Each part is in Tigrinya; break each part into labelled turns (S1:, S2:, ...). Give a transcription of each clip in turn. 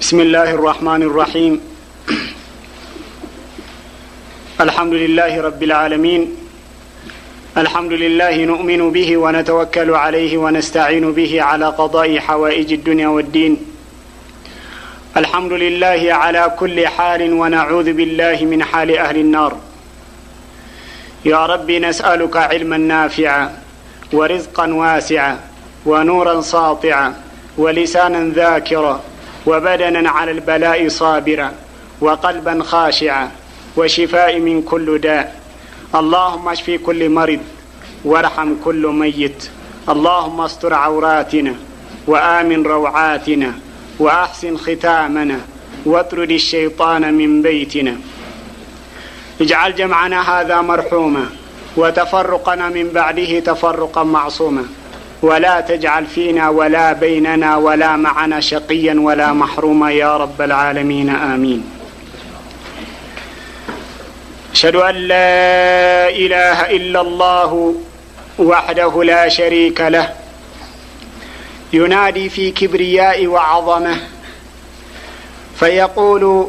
S1: سماهامناريمالحمد للهرب العالمينالحمد لله نؤمن به ونتوكل عليه ونستعين به على قضاء حوائج الدنيا والدين الحمد لله على كل حال ونعوذ بالله من حال أهل النار يا رب نسألك علما نافع ورزقا واسع ونورا اطع ولسانا ذاكرة وبدنا على البلاء صابرا وقلبا خاشعا وشفاء من كل داء اللهم اشفي كل مرض وارحم كل ميت اللهم اسطر عوراتنا وآمن روعاتنا وأحسن ختامنا واطرد الشيطان من بيتنا اجعل جمعنا هذا مرحوما وتفرقنا من بعده تفرقا معصوما ولا تجعل فينا ولا بيننا ولا معنا شقيا ولا محروما يا رب العالمين آمين أشهد أن لا إله إلا الله وحده لا شريك له ينادي في كبرياء وعظمة فيقول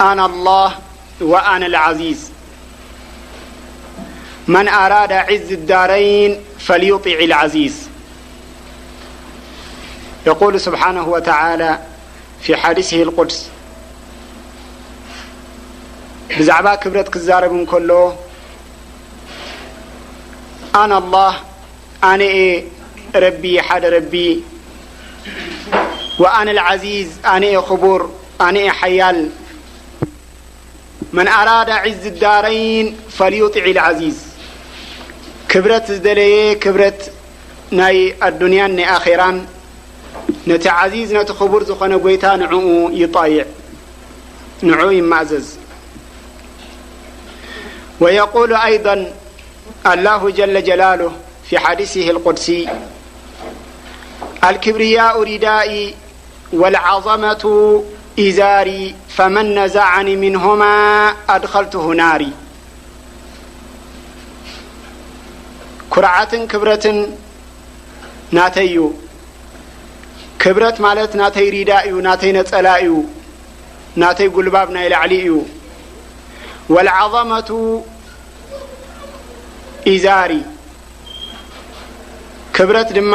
S1: أنا الله وأنا العزيز منأا عز الدلع العيقول سبحانه وتعالى في حدثه القدس بعب كبرت زربكل أنا الله أن ربي ح ربي وأنا العزيز أن بر ن حل من أراد عز الدارين فليطع العزيز كبرت دلي كبرة ي ادنيا نآخرا نت عزيز نت خبر ن يت نييع نع يمزز ويقول أيضا الله جل جلاله في حدثه القدس الكبرياء ردائ ወልዓዘመቱ ኢዛሪ ፈመን ነዛዓኒ ምንሁማ ኣድኸልትሁ ናሪ ኩርዓትን ክብረትን ናተይ እዩ ክብረት ማለት ናተይ ሪዳ እዩ ናተይ ነፀላ እዩ ናተይ ጉልባብ ናይ ላዕሊ እዩ ወልዓዘመቱ ኢዛሪ ክብረት ድማ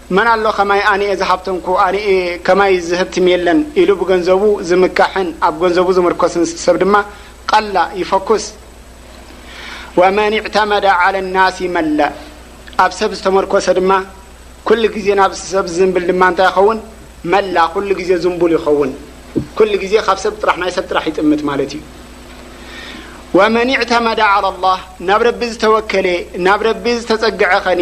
S1: መን ኣሎ ከማይ ኣነ'የ ዝሃብተምኩ ኣነ'የ ከማይ ዝህብትም የለን ኢሉ ብገንዘቡ ዝምካሕን ኣብ ገንዘቡ ዝምርኮስን ሰብ ድማ ቐላ፣ ይፈኩስ። ወመን እዕተመደ ዐለ ናሲ መለ፣ ኣብ ሰብ ዝተመርኮሰ ድማ ኩሉ ግዜ ናብ ሰብ ዝዝንብል ድማ እንታይ ይኸውን? መላ፣ ኩሉ ግዜ ዝንቡል ይኸውን። ኩሉ ግዜ ካብ ሰብ ጥራሕ ናይ ሰብ ጥራሕ ይጥምት ማለት እዩ። ወመን እዕተመደ ዐለ ላህ፣ ናብ ረቢ ዝተወከለ፣ ናብ ረቢ ዝተፀገዐ ኸኒ፣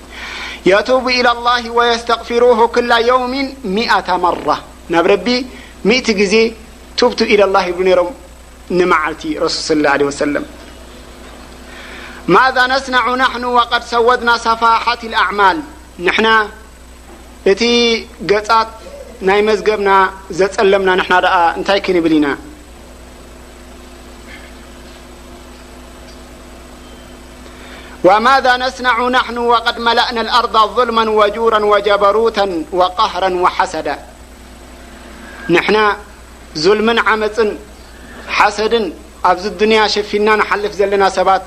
S1: يتوب إلى الله ويستغفروه كل يوم 10ة مرة ናብ رب مئت ዜ ب إلى الله ብ نمعلت رس صى الله عليه وسلم مذا نسنع نحن وقد ሰوድና صفحة الأعمل نحن እቲ ት ናይ مذبና ጸلمና ታ كنብل ና وماذا نسنع نحن وقد ملأنا الأرض ظلما وجورا وجبروت وقهرا وحسدا نحنا ظلم عم حسد أ الدنيا شفنا نحلف لن ست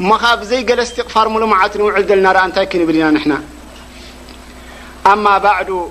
S1: م بزيل استقفار ملمت ول ن أما بعد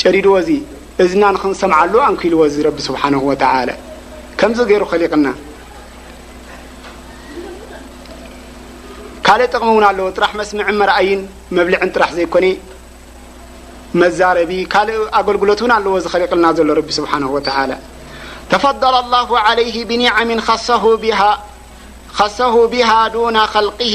S1: ጨዲድዎ እዚ እዝንና ንኽንሰምዓሉ ኣንኪልዎ እዚ ረቢ ስብሓነሁ ወተዓላ ከምዚ ገይሩ ኸሊቅና ካልእ ጥቕሚ እውን ኣለዎ ጥራሕ መስምዕን መርኣይን መብልዕን ጥራሕ ዘይኮነ መዛረቢ ካልእ ኣገልግሎት እውን ኣለዎ እዚ ኸሊቅልና ዘሎ ረቢ ስብሓነሁ ወተዓላ ተፈضለ ኣላሁ ዓለይህ ብኒዓምን ኸሰሁ ብሃ ዱና ኸልቅሂ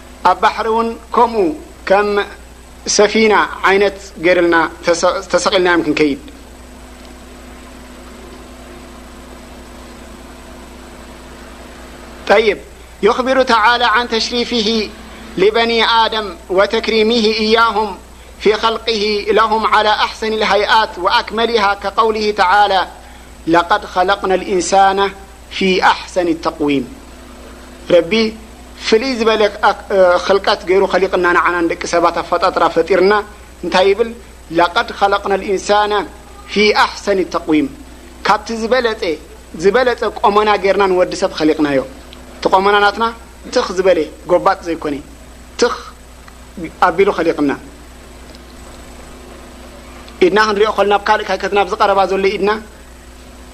S1: ኣብ ባሪ ውን ከምኡ يننايب يخبر تعالى عن تشريفه لبني آدم وتكريمه إياهم في خلقه لهم على أحسن الهيئات وأكملها كقوله تعالى لقد خلقنا الإنسان ፊ ኣሕሰኒ ተቅዊም ረቢ ፍልይ ዝበለ ኽልቀት ገይሩ ኸሊቅና ንዓና ንደቂ ሰባት ኣፋጣጥራ ፈጢርና እንታይ ይብል ለቀድ ኸለቅና ልኢንሳነ ፊ ኣሕሰኒ ተቅዊም ካብቲ ዝበለፀ ዝበለፀ ቆመና ገይርና ንወዲ ሰብ ኸሊቅናዮ እቲ ቆመና ናትና ትኽ ዝበለ ጎባጥ ዘይኮነ ትኽ ኣቢሉ ኸሊቅና ኢድና ክንሪኦ ከሎ ናብ ካልእ ካይከት ናብዚ ቀረባ ዘሎ ኢድና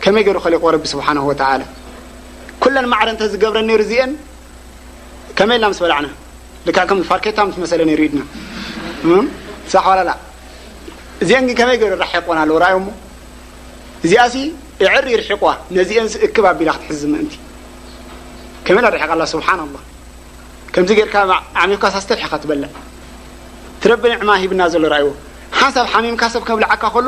S1: ከመይ ገሩ ከሊቅዎ ረቢ ስብሓነሁ ወተዓላ ኩለን ማዕረ እንተ ዝገብረን ነይሩ እዚኤን ከመይ ኢልና ምስ በላዕና ልክዕ ከም ፋርኬታ ምስ መሰለ ነይሩ ኢድና ሳሕ ዋላላ እዚኤን ግን ከመይ ገሩ ራሒቅወን ኣለዎ ራእዮሞ እዚኣሲ እዕር ይርሒቅዋ ነዚኤንሲ እክብ ኣቢላ ክትሕዝ ምእንቲ ከመይ ኢላ ርሒቃ ኣላ ስብሓን ኣላ ከምዚ ጌርካ ዓሚፍካ ሳስተብ ሕኻ ትበልዕ ትረቢ ንዕማ ሂብና ዘሎ ራእይዎ ሓንሳብ ሓሚምካ ሰብ ከብልዓካ ከሎ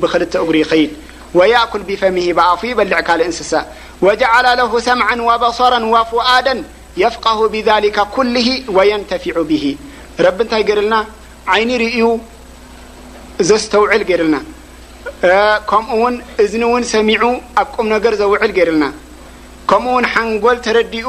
S1: ብኽልተ እግሩ ይኸይድ። ወያእኩል ቢፈሚሂ ብኣፉ ይበልዕ ካልእ እንስሳ። ወጀዐለ ለሁ ሰምዐን ወበሶረን ወፉኣደን የፍቀሁ ቢዛሊከ ኩሊሂ ወየንተፊዑ ቢሂ። ረቢ እንታይ ገይርልና? ዓይኒ ርእዩ ዘስተውዕል ገይርልና። ከምኡውን እዝኒ እውን ሰሚዑ ኣብ ቁም ነገር ዘውዕል ገይርልና። ከምኡውን ሓንጎል ተረዲኡ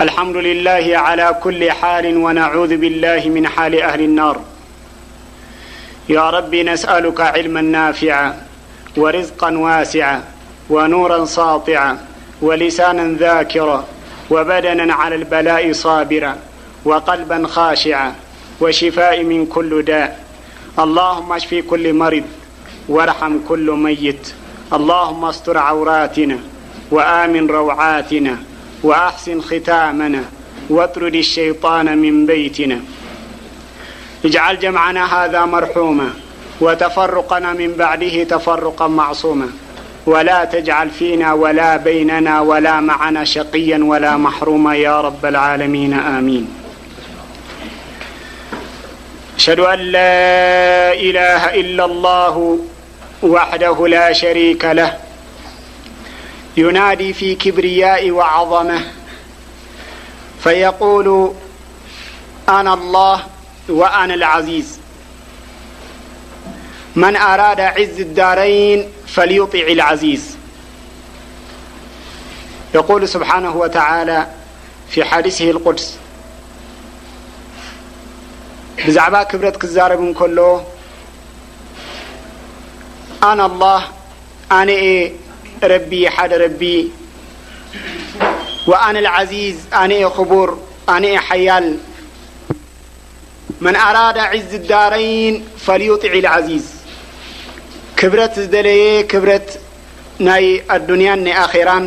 S1: الحمد لله على كل حال ونعوذ بالله من حال أهل النار يا رب نسألك علما نافعا ورزقا واسعا ونورا صاطعا ولسانا ذاكرا وبدنا على البلاء صابرا وقلبا خاشعا وشفاء من كل داء اللهم اشفي كل مرض وارحم كل ميت اللهم اصطر عوراتنا وآمن روعاتنا وأحسن ختامنا واترد الشيطان من بيتنا اجعل جمعنا هذا مرحوما وتفرقنا من بعده تفرقا معصوما ولا تجعل فينا ولا بيننا ولا معنا شقيا ولا محروما يا رب العالمين آمين أشهد أن لا إله إلا الله وحده لا شريك له ينادي في كبرياء وعظمة فيقول أنا الله وأنا العزيز من أراد عز الدارين فليطيع العزيز يقول سبحانه وتعالى في حدثه القدس ብዛዕባ ክብረት ክዛረብ እንከሎ ኣና ኣላህ ኣነ እየ ረቢ ሓደ ረቢ ወኣነ ልዓዚዝ ኣነ እየ ክቡር ኣነ እየ ሓያል መን ኣራዳ ዒዝ ዳረይን ፈልዩጢዒ ልዓዚዝ ክብረት ዝደለየ ክብረት ናይ ኣዱንያን ናይ ኣኼራን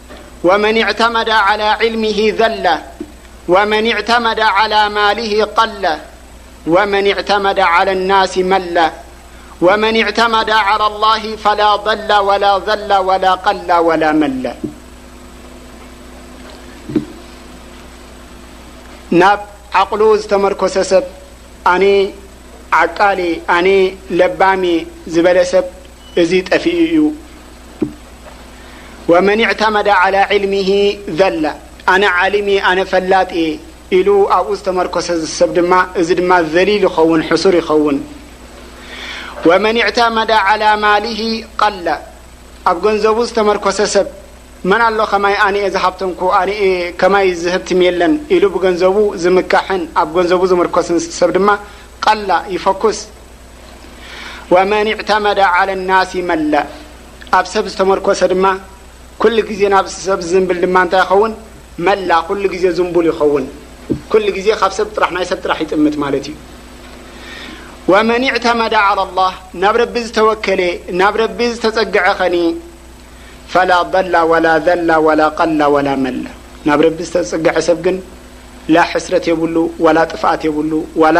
S1: ومن اعتمد على علمه ذل ومن اعتمد على ماله قل ومنمعلى الناس ومن اعتمد على الله فلا ل ولا ظل ولا ل ولا ملل مرك እዚ ጠፊኡ እዩ ወመን እዕተመደ ዓላ ዕልሚሂ ዘለ ኣነ ዓሊም እየ ኣነ ፈላጥ እየ ኢሉ ኣብኡ ዝተመርኮሰ ዝሰብ ድማ እዚ ድማ ዘሊል ይኸውን ሕሱር ይኸውን ወመን እዕተመደ ዓላ ማሊሂ ቀለ ኣብ ገንዘቡ ዝተመርኮሰ ሰብ መን ኣሎ ከማይ ኣነ እየ ዝሃብተንኩ ኣነ እየ ከማይ ዝህብትም የለን ኢሉ ብገንዘቡ ዝምካሕን ኣብ ገንዘቡ ዝምርኮስን ሰብ ድማ ቀላ ይፈኩስ ወመን እዕተመደ ዓለ ናሲ መለ ኣብ ሰብ ዝተመርኮሰ ድማ ኩሉ ግዜ ናብ ሰብ ዝዝንብል ድማ እንታይ ይኸውን መላ ኩሉ ግዜ ዝንቡል ይኸውን ኩሉ ግዜ ካብ ሰብ ጥራሕ ናይ ሰብ ጥራሕ ይጥምት ማለት እዩ ወመን እዕተመደ ዓላ ላህ ናብ ረቢ ዝተወከለ ናብ ረቢ ዝተፀግዐ ኸኒ ፈላ ضላ ወላ ዘላ ወላ ቀላ ወላ መላ ናብ ረቢ ዝተፀግዐ ሰብ ግን ላ ሕስረት የብሉ ዋላ ጥፍኣት የብሉ ዋላ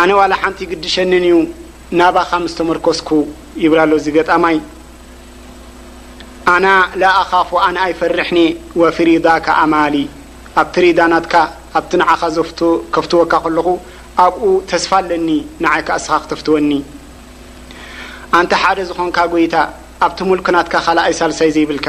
S1: ኣነ ዋላ ሓንቲ ይግድሸንን እዩ ናባኻ ምስ ተመርኮስኩ ይብል ኣሎ እዚ ገጣማይ ኣና ላኣኻፉ ኣነ ኣይፈርሕኔ ወፊ ሪዳካ ኣማሊ ኣብቲ ሪዳ ናትካ ኣብቲ ንዓኻ ዘፍቱ ከፍትወካ ከለኹ ኣብኡ ተስፋ ኣለኒ ንዓይ ከኣ እስኻ ክተፍትወኒ ኣንታ ሓደ ዝኾንካ ጎይታ ኣብቲ ሙልክ ናትካ ካላኣይ ሳልሳይ ዘይብልካ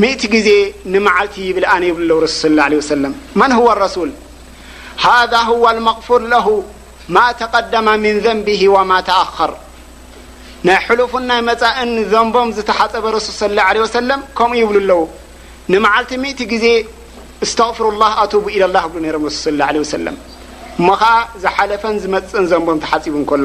S1: ሚእቲ ግዜ ንመዓልቲ ይብል ኣነ ይብሉ ኣለዉ ረሱል ሰለላሁ ዓለይሂ ወሰለም። መን ሁወ ኣረሱል? ሃዛ ሁወ ኣልመግፉር ለሁ ማ ተቀደመ ሚን ዘንቢሂ ወማ ተኣኸር። ናይ ሕሉፍን ናይ መጻእን ዘንቦም ዝተሓጸበ ረሱል ሰለላሁ ዓለይሂ ወሰለም ከምኡ ይብሉ ኣለዉ። ንመዓልቲ ሚእቲ ግዜ እስተግፍሩላህ ኣቱቡ ኢለላህ ይብሉ ነይሮም ረሱል ሰለላሁ ዓለይሂ ወሰለም። እሞ ኸኣ ዝሓለፈን ዝመጽእን ዘንቦም ተሓጺቡ እንከሎ።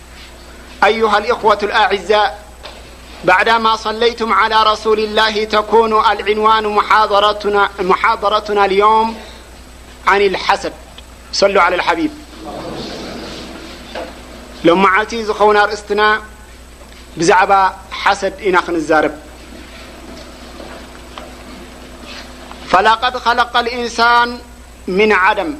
S1: أيها الاخوة الأعزا بعدما صليتم على رسول الله تكون العنوان محاضرتنا اليوم عن الحسدصل على الحبيب ملت ون ستنا بع سدن نزربلد خل النسان منم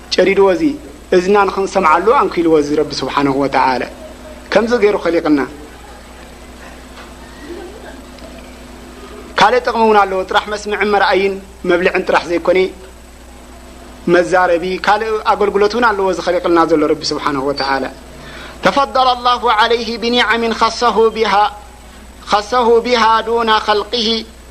S1: ጨዲድዎ እዚ እዝንና ንኽንሰምዓሉ ኣንኪልዎ እዚ ረቢ ስብሓነሁ ወተዓላ ከምዚ ገይሩ ኸሊቅና ካልእ ጥቕሚ እውን ኣለዎ ጥራሕ መስምዕን መርኣይን መብልዕን ጥራሕ ዘይኮነ መዛረቢ ካልእ ኣገልግሎት እውን ኣለዎ እዚ ኸሊቅልና ዘሎ ረቢ ስብሓነሁ ወተዓላ ተፈضለ ኣላሁ ዓለይህ ብኒዓምን ኸሰሁ ብሃ ዱና ኸልቅሂ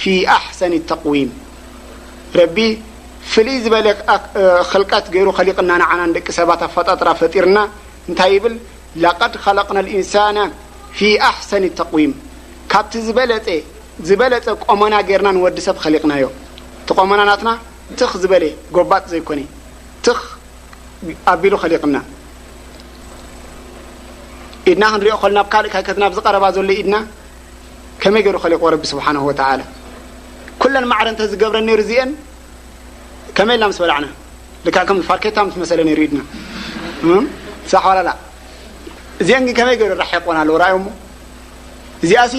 S1: ፊ ኣሕሰኒ ተቅዊም ረቢ ፍልይ ዝበለ ኽልቀት ገይሩ ኸሊቅና ንዓና ንደቂ ሰባት ኣፋጣጥራ ፈጢርና እንታይ ይብል ለቀድ ኸለቅና ልኢንሳነ ፊ ኣሕሰኒ ተቅዊም ካብቲ ዝበለፀ ዝበለፀ ቆመና ገይርና ንወዲ ሰብ ኸሊቅናዮ እቲ ቆመና ናትና ትኽ ዝበለ ጎባጥ ዘይኮነ ትኽ ኣቢሉ ኸሊቅና ኢድና ክንሪኦ ከሎ ናብ ካልእ ካይከት ናብዚ ቀረባ ዘሎ ኢድና ከመይ ገሩ ከሊቅዎ ረቢ ስብሓነሁ ወተዓላ ኩለን ማዕረ እንተ ዝገብረን ነይሩ እዚኤን ከመይ ኢልና ምስ በላዕና ልክዕ ከም ፋርኬታ ምስ መሰለ ነይሩ ኢድና ሳሕ ዋላላ እዚኤን ግን ከመይ ገሩ ራሒቅወን ኣለዎ ራእዮሞ እዚኣሲ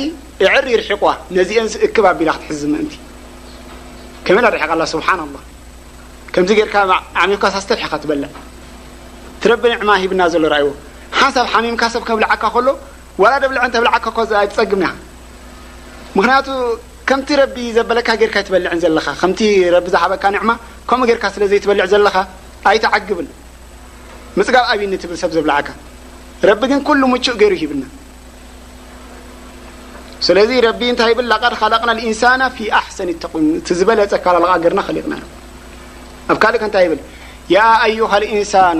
S1: እዕር ይርሒቅዋ ነዚኤንሲ እክብ ኣቢላ ክትሕዝ ምእንቲ ከመይ ኢላ ርሒቃ ኣላ ስብሓን ኣላ ከምዚ ጌርካ ዓሚፍካ ሳስተብሒካ ትበልዕ ትረቢ ንዕማ ሂብና ዘሎ ራእይዎ ሓንሳብ ሓሚምካ ሰብ ከብልዓካ ከሎ ዋላ ደብልዕ እንተ ብላዕካ እኳ ኣይትጸግምን'ያ ምኽንያቱ ከምቲ ረቢ ዘበለካ ጌርካ ኣይትበልዕን ዘለኻ ከምቲ ረቢ ዝሃበካ ንዕማ ከምኡ ጌርካ ስለ ዘይትበልዕ ዘለኻ ኣይትዓግብን ምጽጋብ ኣብዩኒ ትብል ሰብ ዘብልዓካ ረቢ ግን ኩሉ ምቹእ ጌሩ ሂብና ስለዚ ረቢ እንታይ ይብል ለቀድ ኸለቅና ልኢንሳና ፊ ኣሕሰን ተቅዊም እቲ ዝበለጸ ኣከላልቃ ጌርና ኸሊቕናዮ ኣብ ካልእ ከ እንታይ ይብል ያ ኣዩሃ ልኢንሳኑ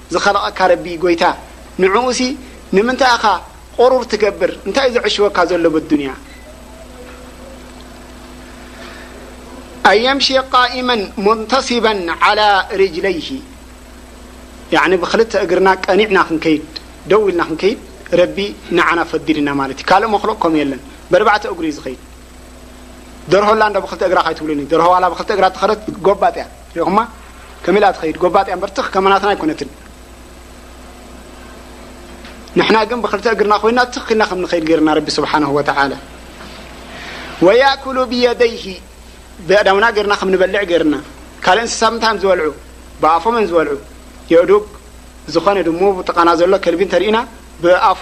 S1: ዝኸለቐካ ረቢ ጎይታ ንዕኡሲ ንምንታይ እኻ ቑሩር ትገብር እንታይ እዩ ዘዕሽወካ ዘሎ በዱንያ ኣየምሺ ቃኢመን ሙንተሲበን ዓላ ሪጅለይሂ ያዕኒ ብክልተ እግርና ቀኒዕና ክንከይድ ደው ኢልና ክንከይድ ረቢ ንዓና ፈዲልና ማለት እዩ ካልእ መክሉቕ ከምኡ የለን በርባዕተ እግሩ እዩ ዝኸይድ ደርሆ ኣላ እንዶ ብክልተ እግራ ካይትብሉኒ ደርሆ ዋላ ብክልተ እግራ ተኸደት ጎባጥ እያ ሪኢኹማ ከመይ ኢላ ትኸይድ ጎባጥ እያ እምበር ትኽ ከማናትና ኣይኮነትን ንሕና ግን ብክልተ እግርና ኮይና ትኽ ኢልና ከም ንኸይድ ገይርና ረቢ ስብሓንሁ ወተዓላ ወያእኩሉ ብየደይሂ ብየእዳውና ገይርና ከም ንበልዕ ገይርና ካልእ እንስሳ ምንታይ እዮም ዝበልዑ ብኣፎም እዮም ዝበልዑ የእዱግ ዝኾነ ድሙ ጥቃና ዘሎ ከልቢ እንተርኢና ብኣፉ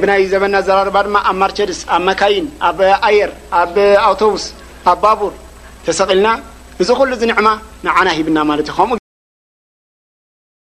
S1: ብናይ ዘበን ኣዘራርባ ድማ ኣብ ማርቸድስ፣ ኣብ መካይን፣ ኣብ ኣየር፣ ኣብ ኣውቶቡስ፣ ኣብ ባቡር ተሰቒልና እዚ ኩሉ እዚ ንዕማ ንዓና ሂብና ማለት እዩ።